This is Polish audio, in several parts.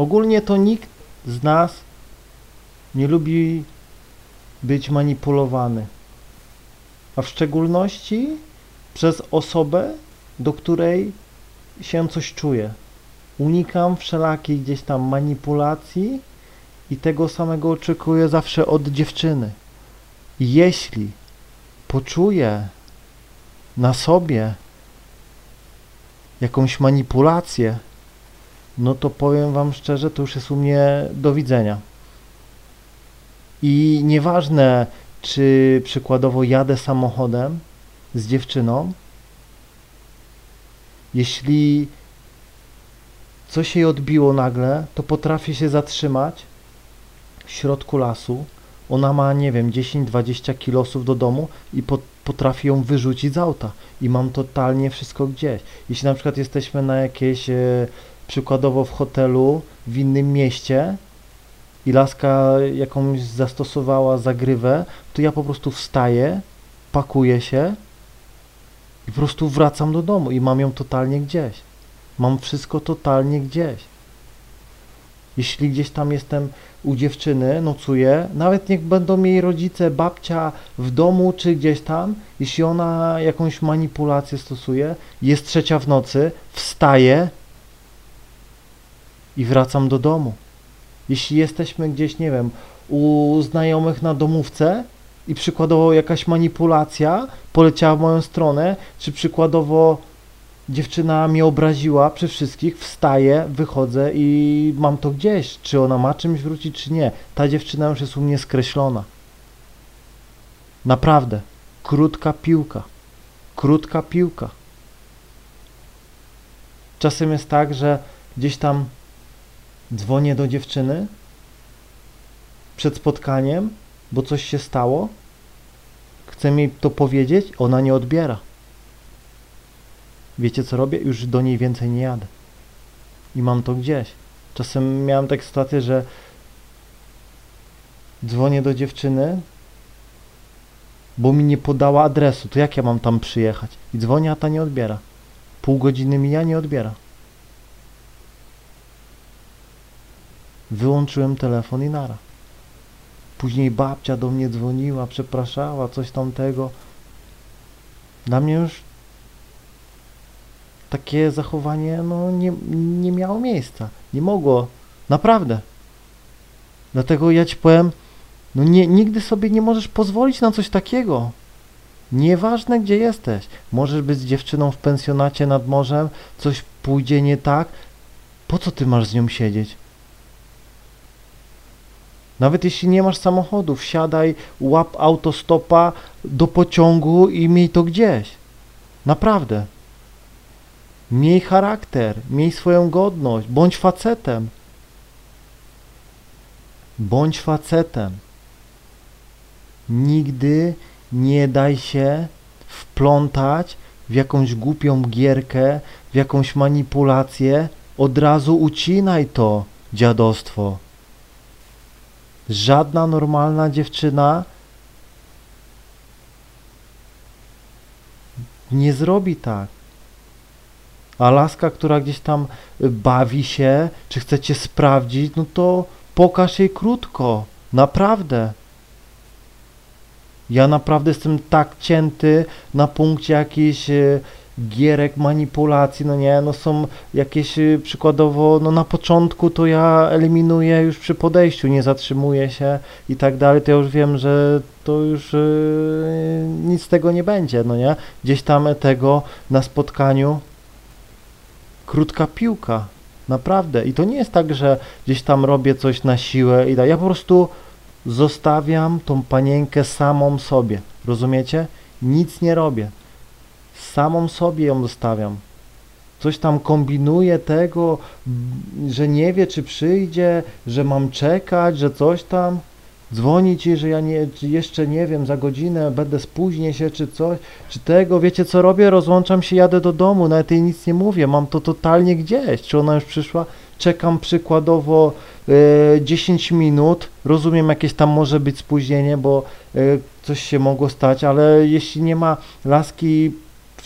Ogólnie to nikt z nas nie lubi być manipulowany, a w szczególności przez osobę, do której się coś czuje. Unikam wszelakiej gdzieś tam manipulacji i tego samego oczekuję zawsze od dziewczyny. Jeśli poczuję na sobie jakąś manipulację, no to powiem Wam szczerze, to już jest u mnie do widzenia. I nieważne, czy przykładowo jadę samochodem z dziewczyną, jeśli coś jej odbiło nagle, to potrafię się zatrzymać w środku lasu. Ona ma, nie wiem, 10-20 kilosów do domu i po, potrafi ją wyrzucić z auta. I mam totalnie wszystko gdzieś. Jeśli na przykład jesteśmy na jakieś, e, przykładowo w hotelu w innym mieście i laska jakąś zastosowała zagrywę, to ja po prostu wstaję, pakuję się i po prostu wracam do domu i mam ją totalnie gdzieś. Mam wszystko totalnie gdzieś. Jeśli gdzieś tam jestem u dziewczyny, nocuję, nawet niech będą jej rodzice, babcia w domu czy gdzieś tam, jeśli ona jakąś manipulację stosuje, jest trzecia w nocy, wstaję i wracam do domu. Jeśli jesteśmy gdzieś, nie wiem, u znajomych na domówce i przykładowo jakaś manipulacja poleciała w moją stronę, czy przykładowo dziewczyna mnie obraziła przy wszystkich, wstaję, wychodzę i mam to gdzieś. Czy ona ma czymś wrócić, czy nie. Ta dziewczyna już jest u mnie skreślona. Naprawdę. Krótka piłka. Krótka piłka. Czasem jest tak, że gdzieś tam dzwonię do dziewczyny przed spotkaniem, bo coś się stało. Chcę mi to powiedzieć, ona nie odbiera. Wiecie co robię? Już do niej więcej nie jadę. I mam to gdzieś. Czasem miałem taką sytuację, że dzwonię do dziewczyny, bo mi nie podała adresu. To jak ja mam tam przyjechać? I dzwonię, a ta nie odbiera. Pół godziny mija, nie odbiera. Wyłączyłem telefon i nara. Później babcia do mnie dzwoniła, przepraszała, coś tamtego. Dla mnie już takie zachowanie no, nie, nie miało miejsca. Nie mogło. Naprawdę. Dlatego ja ci powiem, no nie, nigdy sobie nie możesz pozwolić na coś takiego. Nieważne gdzie jesteś. Możesz być z dziewczyną w pensjonacie nad morzem, coś pójdzie nie tak. Po co ty masz z nią siedzieć? Nawet jeśli nie masz samochodu, wsiadaj, łap autostopa do pociągu i miej to gdzieś. Naprawdę. Miej charakter, miej swoją godność, bądź facetem. Bądź facetem. Nigdy nie daj się wplątać w jakąś głupią gierkę, w jakąś manipulację. Od razu ucinaj to dziadostwo. Żadna normalna dziewczyna nie zrobi tak. A laska, która gdzieś tam bawi się, czy chcecie sprawdzić, no to pokaż jej krótko. Naprawdę. Ja naprawdę jestem tak cięty na punkcie jakiejś e, gierek, manipulacji, no nie, no są jakieś e, przykładowo, no na początku to ja eliminuję już przy podejściu, nie zatrzymuję się i tak dalej, to ja już wiem, że to już yy, nic z tego nie będzie, no nie, gdzieś tam tego na spotkaniu krótka piłka, naprawdę, i to nie jest tak, że gdzieś tam robię coś na siłę i tak, ja po prostu zostawiam tą panienkę samą sobie, rozumiecie? Nic nie robię samą sobie ją zostawiam. Coś tam kombinuje tego, że nie wie, czy przyjdzie, że mam czekać, że coś tam. Dzwoni ci, że ja nie, jeszcze nie wiem, za godzinę będę spóźnię się, czy coś, czy tego. Wiecie co robię? Rozłączam się, jadę do domu, nawet jej nic nie mówię, mam to totalnie gdzieś. Czy ona już przyszła? Czekam przykładowo y, 10 minut, rozumiem jakieś tam może być spóźnienie, bo y, coś się mogło stać, ale jeśli nie ma laski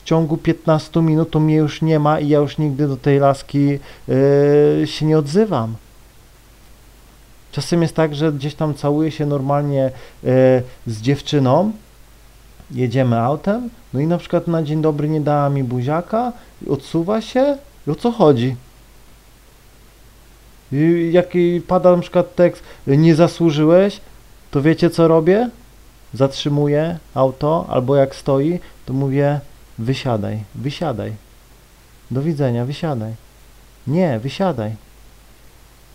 ciągu 15 minut to mnie już nie ma i ja już nigdy do tej laski yy, się nie odzywam. Czasem jest tak, że gdzieś tam całuje się normalnie e, z dziewczyną, jedziemy autem, no i na przykład na dzień dobry nie dała mi buziaka, odsuwa się i o co chodzi? I jak pada na przykład tekst nie zasłużyłeś, to wiecie co robię? Zatrzymuję auto, albo jak stoi, to mówię wysiadaj, wysiadaj. Do widzenia, wysiadaj. Nie, wysiadaj.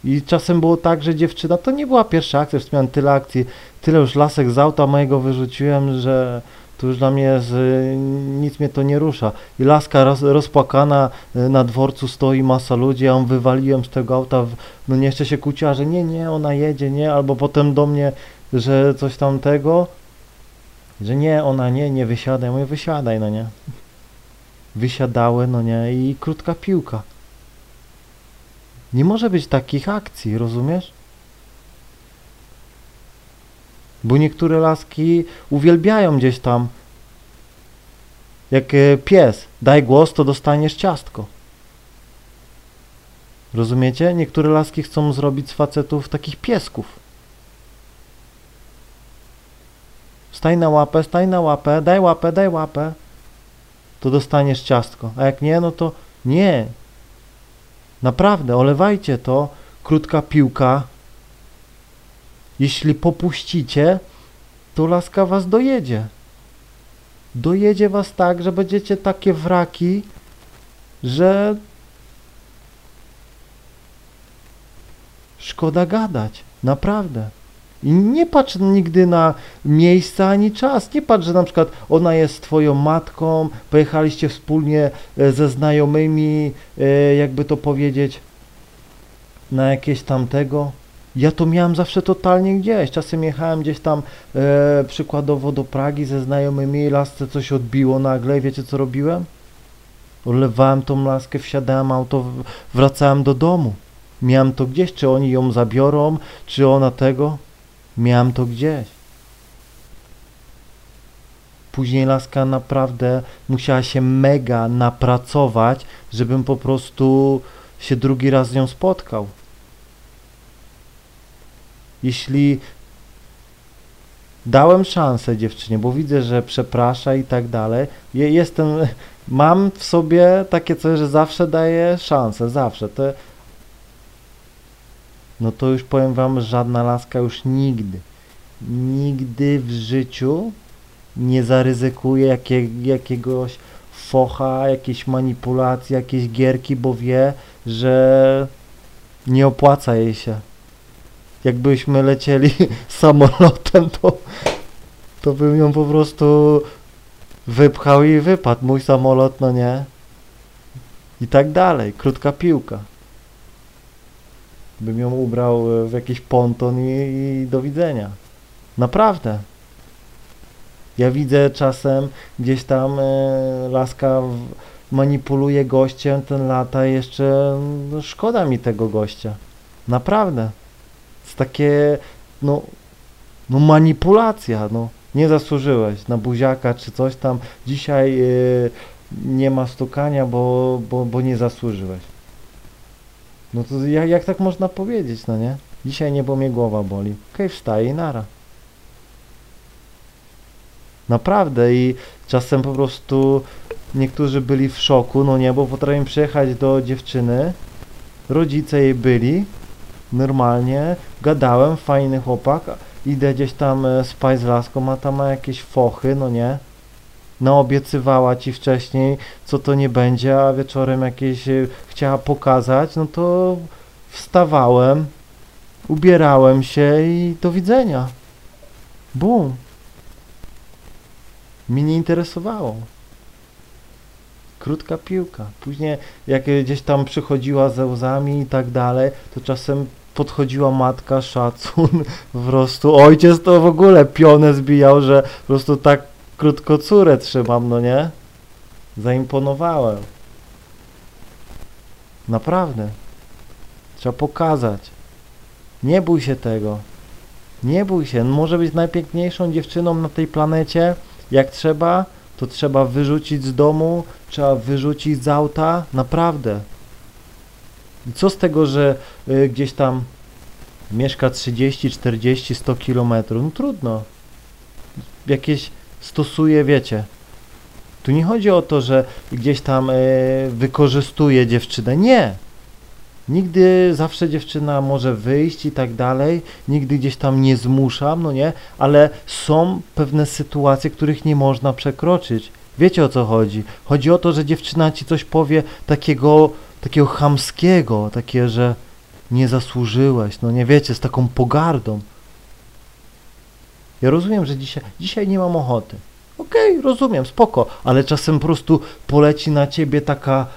I czasem było tak, że dziewczyna, to nie była pierwsza akcja, już miałem tyle akcji, tyle już lasek z auta mojego wyrzuciłem, że to już dla mnie jest, nic mnie to nie rusza. I laska roz, rozpłakana y, na dworcu stoi masa ludzi, ja ją wywaliłem z tego auta, no nie jeszcze się kłóciła, że nie, nie, ona jedzie, nie, albo potem do mnie, że coś tamtego, że nie, ona nie, nie wysiadaj, mówię wysiadaj, no nie. Wysiadały, no nie, i krótka piłka. Nie może być takich akcji, rozumiesz? Bo niektóre laski uwielbiają gdzieś tam, jak e, pies, daj głos, to dostaniesz ciastko. Rozumiecie? Niektóre laski chcą zrobić z facetów takich piesków. Staj na łapę, staj na łapę, daj łapę, daj łapę. To dostaniesz ciastko. A jak nie, no to nie. Naprawdę, olewajcie to. Krótka piłka. Jeśli popuścicie, to laska was dojedzie. Dojedzie was tak, że będziecie takie wraki, że szkoda gadać. Naprawdę. I nie patrz nigdy na miejsce ani czas. Nie patrz, że na przykład ona jest twoją matką, pojechaliście wspólnie e, ze znajomymi, e, jakby to powiedzieć, na jakieś tamtego. Ja to miałem zawsze totalnie gdzieś. Czasem jechałem gdzieś tam e, przykładowo do Pragi ze znajomymi, lasce coś odbiło nagle wiecie co robiłem? Olewałem tą laskę, wsiadałem auto, wracałem do domu. Miałem to gdzieś, czy oni ją zabiorą, czy ona tego. Miałem to gdzieś. Później laska naprawdę musiała się mega napracować, żebym po prostu się drugi raz z nią spotkał. Jeśli dałem szansę dziewczynie, bo widzę, że przeprasza i tak dalej, jestem, mam w sobie takie coś, że zawsze daję szansę, zawsze. To no to już powiem wam, żadna laska już nigdy, nigdy w życiu nie zaryzykuje jakie, jakiegoś focha, jakiejś manipulacji, jakiejś gierki, bo wie, że nie opłaca jej się. Jakbyśmy lecieli samolotem, to, to bym ją po prostu wypchał i wypadł. Mój samolot, no nie. I tak dalej. Krótka piłka bym ją ubrał e, w jakiś ponton i, i do widzenia. Naprawdę. Ja widzę czasem gdzieś tam e, laska w, manipuluje gościem, ten lata jeszcze no, szkoda mi tego gościa. Naprawdę. Jest takie, no, no manipulacja, no. Nie zasłużyłeś na buziaka czy coś tam. Dzisiaj e, nie ma stukania, bo, bo, bo nie zasłużyłeś. No to jak, jak tak można powiedzieć, no nie? Dzisiaj nie, bo mnie głowa boli. Okej, okay, wstaje i nara. Naprawdę i czasem po prostu niektórzy byli w szoku, no nie, bo potrafię przyjechać do dziewczyny, rodzice jej byli, normalnie, gadałem, fajny chłopak, idę gdzieś tam e, spać z laską, a tam ma jakieś fochy, no nie, naobiecywała ci wcześniej, co to nie będzie, a wieczorem jakieś e, chciała pokazać, no to wstawałem, ubierałem się i do widzenia. Bum. Mi nie interesowało. Krótka piłka. Później jak gdzieś tam przychodziła ze łzami i tak dalej, to czasem podchodziła matka, szacun, po prostu ojciec to w ogóle pionę zbijał, że po prostu tak krótko córę trzymam, no nie? Zaimponowałem. Naprawdę. Trzeba pokazać. Nie bój się tego. Nie bój się. Może być najpiękniejszą dziewczyną na tej planecie. Jak trzeba, to trzeba wyrzucić z domu, trzeba wyrzucić z auta. Naprawdę. I co z tego, że y, gdzieś tam mieszka 30, 40, 100 kilometrów, no trudno. Jakieś stosuje, wiecie. Tu nie chodzi o to, że gdzieś tam e, wykorzystuje dziewczynę. Nie. Nigdy, zawsze dziewczyna może wyjść i tak dalej. Nigdy gdzieś tam nie zmuszam, no nie. Ale są pewne sytuacje, których nie można przekroczyć. Wiecie o co chodzi? Chodzi o to, że dziewczyna ci coś powie takiego, takiego chamskiego, takie, że nie zasłużyłeś, no nie wiecie, z taką pogardą. Ja rozumiem, że dzisiaj, dzisiaj nie mam ochoty. Okej, rozumiem, spoko, ale czasem po prostu poleci na ciebie taka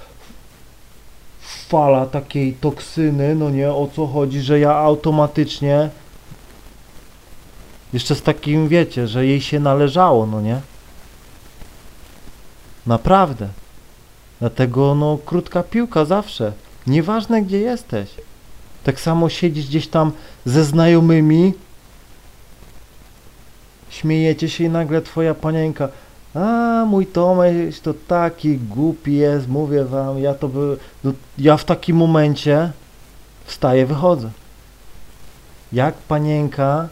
fala takiej toksyny, no nie, o co chodzi, że ja automatycznie jeszcze z takim, wiecie, że jej się należało, no nie? Naprawdę. Dlatego, no, krótka piłka zawsze. Nieważne, gdzie jesteś. Tak samo siedzisz gdzieś tam ze znajomymi, śmiejecie się i nagle twoja panienka a mój Tomek to taki głupi jest, mówię wam, ja to by, no, ja w takim momencie wstaję, wychodzę. Jak panienka,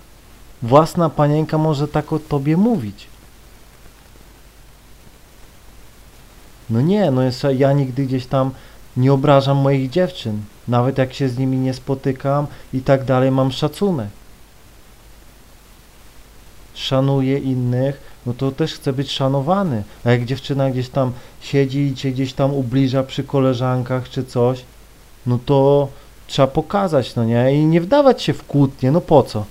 własna panienka może tak o tobie mówić? No nie, no jeszcze ja nigdy gdzieś tam nie obrażam moich dziewczyn. Nawet jak się z nimi nie spotykam i tak dalej, mam szacunek. Szanuję innych, no to też chcę być szanowany. A jak dziewczyna gdzieś tam siedzi i cię gdzieś tam ubliża przy koleżankach czy coś, no to trzeba pokazać, no nie? I nie wdawać się w kłótnie, no po co?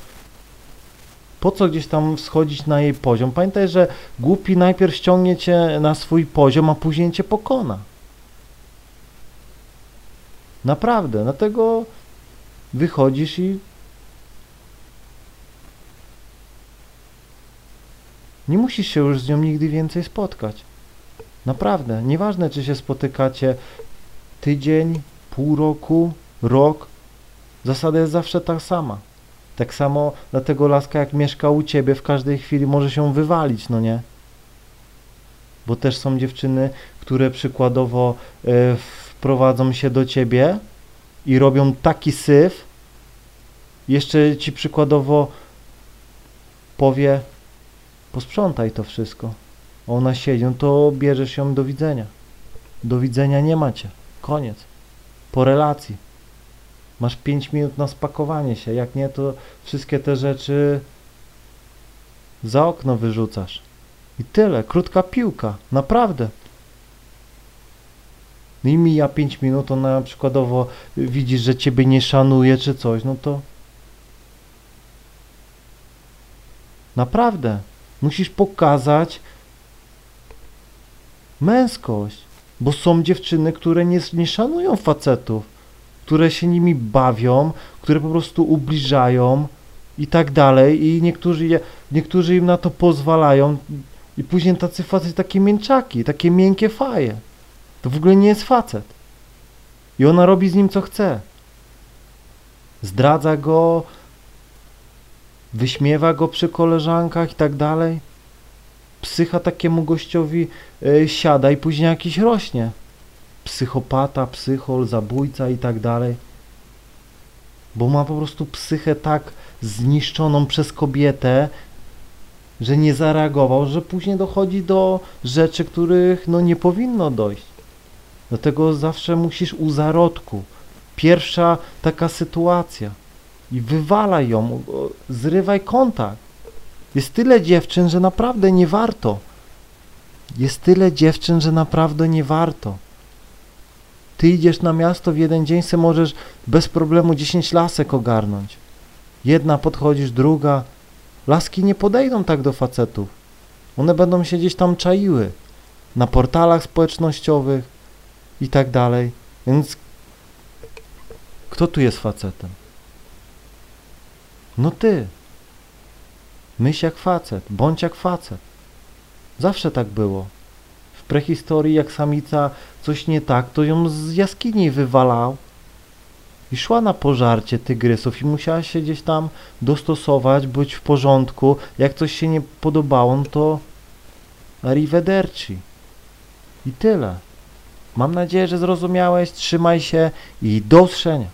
Po co gdzieś tam schodzić na jej poziom? Pamiętaj, że głupi najpierw ściągnie cię na swój poziom, a później cię pokona. Naprawdę, dlatego wychodzisz i nie musisz się już z nią nigdy więcej spotkać. Naprawdę, nieważne czy się spotykacie tydzień, pół roku, rok, zasada jest zawsze ta sama. Tak samo dlatego laska jak mieszka u ciebie w każdej chwili może się wywalić, no nie? Bo też są dziewczyny, które przykładowo y, wprowadzą się do ciebie i robią taki syf, jeszcze ci przykładowo powie, posprzątaj to wszystko. Ona siedzi, no to bierzesz ją do widzenia. Do widzenia nie macie. Koniec. Po relacji. Masz 5 minut na spakowanie się. Jak nie, to wszystkie te rzeczy za okno wyrzucasz. I tyle. Krótka piłka. Naprawdę. No i mija 5 minut, ona przykładowo widzisz, że ciebie nie szanuje czy coś, no to naprawdę musisz pokazać męskość, bo są dziewczyny, które nie, nie szanują facetów, które się nimi bawią, które po prostu ubliżają i tak dalej i niektórzy, niektórzy im na to pozwalają i później tacy facet, takie mięczaki, takie miękkie faje. To w ogóle nie jest facet. I ona robi z nim co chce. Zdradza go, wyśmiewa go przy koleżankach i tak dalej. Psycha takiemu gościowi y, siada i później jakiś rośnie. Psychopata, psychol, zabójca i tak dalej. Bo ma po prostu psychę tak zniszczoną przez kobietę, że nie zareagował, że później dochodzi do rzeczy, których no nie powinno dojść. Dlatego zawsze musisz u zarodku. Pierwsza taka sytuacja. I wywalaj ją, zrywaj kontakt. Jest tyle dziewczyn, że naprawdę nie warto. Jest tyle dziewczyn, że naprawdę nie warto. Ty idziesz na miasto w jeden dzień, se możesz bez problemu 10 lasek ogarnąć. Jedna podchodzisz, druga. Laski nie podejdą tak do facetów. One będą się gdzieś tam czaiły. Na portalach społecznościowych i tak dalej. Więc kto tu jest facetem? No ty. Myśl jak facet, bądź jak facet. Zawsze tak było. W prehistorii jak samica coś nie tak, to ją z jaskini wywalał i szła na pożarcie tygrysów i musiała się gdzieś tam dostosować, być w porządku. Jak coś się nie podobało, no to arrivederci. I tyle. Mam nadzieję, że zrozumiałeś. Trzymaj się i do usłyszenia.